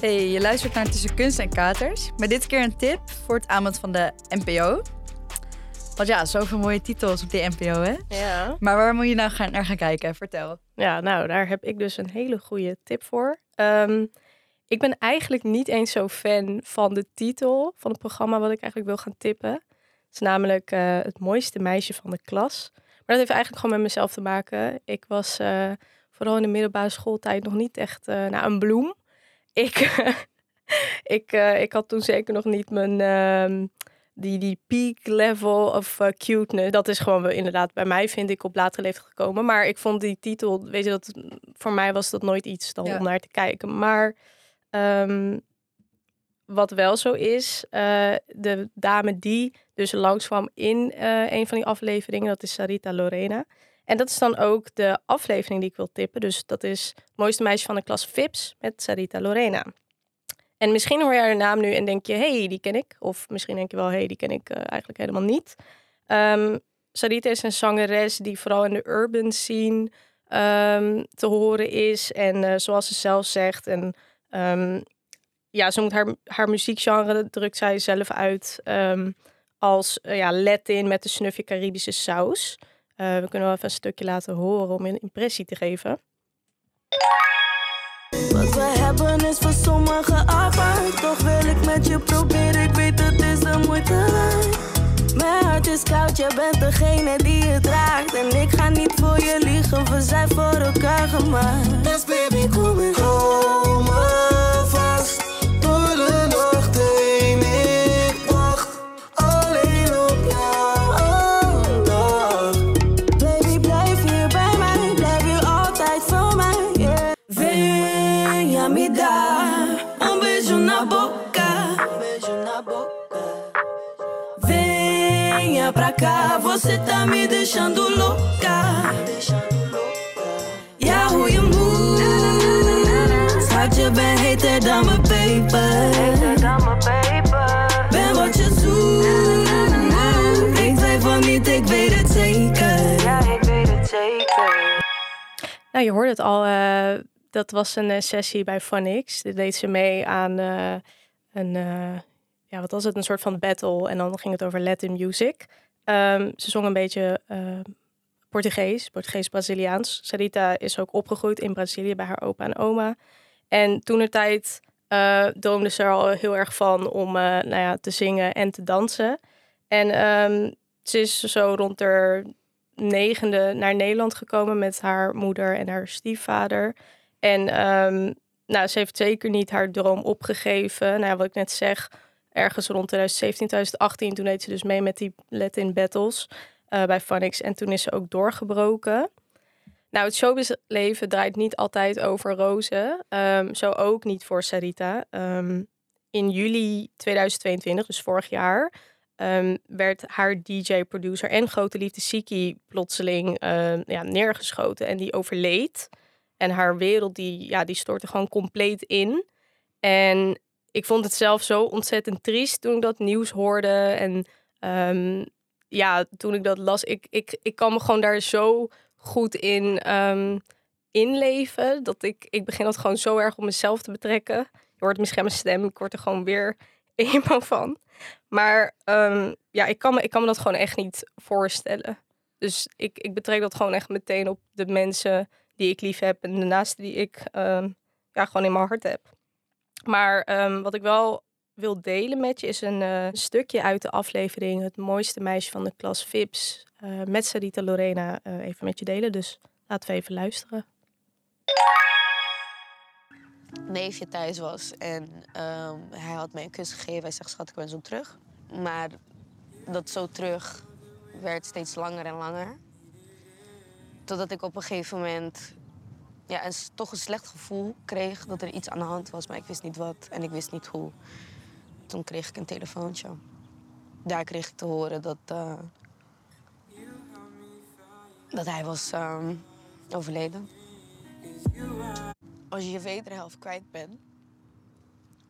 Hey, je luistert naar Tussen Kunst en Katers. Met dit keer een tip voor het aanbod van de NPO. Want ja, zoveel mooie titels op die NPO, hè? Ja. Maar waar moet je nou gaan, naar gaan kijken? Vertel. Ja, nou, daar heb ik dus een hele goede tip voor. Ehm, ik ben eigenlijk niet eens zo fan van de titel van het programma wat ik eigenlijk wil gaan tippen. Het is namelijk eh, het mooiste meisje van de klas. Maar dat heeft eigenlijk gewoon met mezelf te maken. Ik was eh, vooral in de middelbare schooltijd nog niet echt uh, nou, een bloem. Ik, ik, uh, ik had toen zeker nog niet mijn uh, die, die peak level of uh, cuteness. Dat is gewoon wel inderdaad bij mij, vind ik, op latere leeftijd gekomen. Maar ik vond die titel, weet je, dat voor mij was dat nooit iets dan ja. om naar te kijken. Maar um, wat wel zo is, uh, de dame die dus langskwam in uh, een van die afleveringen, dat is Sarita Lorena. En dat is dan ook de aflevering die ik wil tippen. Dus dat is het mooiste meisje van de klas Vips met Sarita Lorena. En misschien hoor je haar naam nu en denk je, hey, die ken ik. Of misschien denk je wel, hey, die ken ik uh, eigenlijk helemaal niet. Um, Sarita is een zangeres die vooral in de urban scene um, te horen is. En uh, zoals ze zelf zegt, en um, ja, ze moet haar, haar muziekgenre drukt zij zelf uit als uh, ja, Latin met de snuffie Caribische saus. Uh, we kunnen wel even een stukje laten horen om een impressie te geven. Wat we hebben is voor sommigen apart. Toch wil ik met je proberen, ik weet het is de moeite waard. Mijn hart is koud, jij bent degene die het draagt. En ik ga niet voor je liegen, we zijn voor elkaar gemaakt. Dus baby, kom en hou me pra cá, você tá me deixando louca. Ja, hoe je moves. Schat, je bent heter dan mijn paper. Ben wat je zoekt. Ik twijfel niet, ik weet het zeker. Ja, ik weet het zeker. Nou, je hoorde het al. Uh, dat was een uh, sessie bij Phonix. Dit deed ze mee aan uh, een, ja, wat was het? Een soort van battle. En dan ging het over Latin music. Um, ze zong een beetje Portugees, Portugees-Braziliaans. Sarita is ook opgegroeid in Brazilië bij haar opa en oma. En toen de tijd droomde ze er al heel erg van om nou ja, te zingen en te dansen. En um, ze is zo rond de negende naar Nederland gekomen met haar moeder en haar stiefvader. En nou, ze heeft zeker niet haar droom opgegeven. Nou wat ik net zeg, ergens rond 2017, 2018, toen deed ze dus mee met die Latin Battles uh, bij Phonix. En toen is ze ook doorgebroken. Nou, het showbizleven draait niet altijd over rozen. Um, zo ook niet voor Sarita. Um, in juli 2022, dus vorig jaar, um, werd haar DJ, producer en grote liefde Siki plotseling ja, neergeschoten. En die overleed. En haar wereld die, ja, die stortte gewoon compleet in. En ik vond het zelf zo ontzettend triest toen ik dat nieuws hoorde. En um, ja, toen ik dat las, ik, ik, ik kan me gewoon daar zo goed in um, inleven. Dat ik, ik begin dat gewoon zo erg op mezelf te betrekken. Je hoort misschien mijn stem, ik word er gewoon weer emo van. Maar um, ja, ik kan, me, ik kan me dat gewoon echt niet voorstellen. Dus ik, ik betrek dat gewoon echt meteen op de mensen die ik lief heb en de naasten die ik ja, gewoon in mijn hart heb. Maar um, wat ik wel wil delen met je is een uh, stukje uit de aflevering Het mooiste meisje van de klas Vips uh, met Sarita Lorena uh, even met je delen. Dus laten we even luisteren. neefje thuis was en um, hij had mij een kus gegeven. Hij zegt, schat, ik ben zo terug. Maar dat zo terug werd steeds langer en langer. Totdat ik op een gegeven moment ja, een, toch een slecht gevoel kreeg dat er iets aan de hand was, maar ik wist niet wat en ik wist niet hoe. Toen kreeg ik een telefoontje. Daar kreeg ik te horen dat, uh, dat hij was um, overleden. Als je je wederhelft kwijt bent,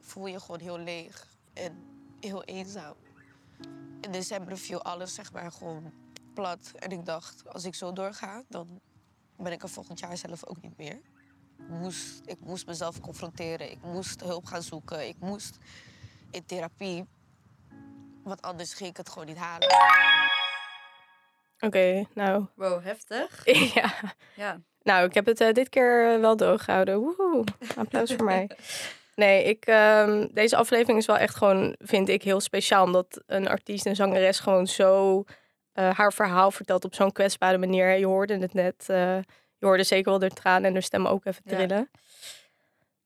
voel je gewoon heel leeg en heel eenzaam. In december viel alles zeg maar gewoon plat. En ik dacht, als ik zo doorga, dan ben ik er volgend jaar zelf ook niet meer. moest, ik moest mezelf confronteren. Ik moest hulp gaan zoeken. Ik moest in therapie. Want anders ging ik het gewoon niet halen. Oké, nou. Wow, heftig. ja. Ja. Nou, ik heb het eh, dit keer eh, wel doorgehouden. Woehoe. Applaus voor mij. Nee, ik, ehm, deze aflevering is wel echt gewoon, vind ik, heel speciaal. Omdat een artiest en zangeres gewoon zo eh, haar verhaal vertelt op zo'n kwetsbare manier. Je hoorde het net. eh, je hoorde zeker wel de tranen en de stem ook even Ja. trillen.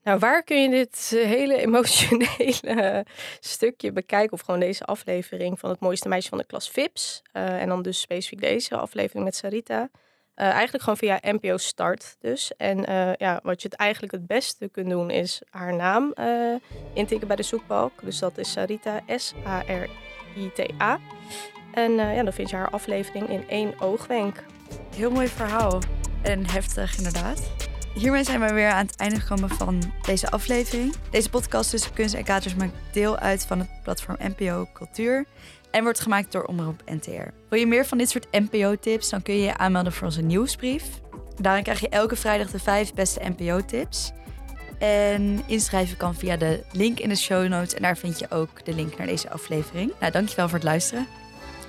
Nou, waar kun je dit eh, hele emotionele stukje bekijken? Of gewoon deze aflevering van het mooiste meisje van de klas Vips. En dan dus specifiek deze aflevering met Sarita. Eigenlijk gewoon via NPO Start dus. En ja, wat je het eigenlijk het beste kunt doen is haar naam intikken bij de zoekbalk. Dus dat is Sarita, S-A-R-I-T-A. En eh, ja, dan vind je haar aflevering in één oogwenk. Heel mooi verhaal. En heftig, inderdaad. Hiermee zijn we weer aan het einde gekomen van deze aflevering. Deze podcast tussen kunst en katers maakt deel uit van het platform NPO Cultuur en wordt gemaakt door Omroep NTR. Wil je meer van dit soort NPO-tips, dan kun je je aanmelden voor onze nieuwsbrief. Daarin krijg je elke vrijdag de vijf beste NPO-tips. En inschrijven kan via de link in de show notes. En daar vind je ook de link naar deze aflevering. Nou, dankjewel voor het luisteren.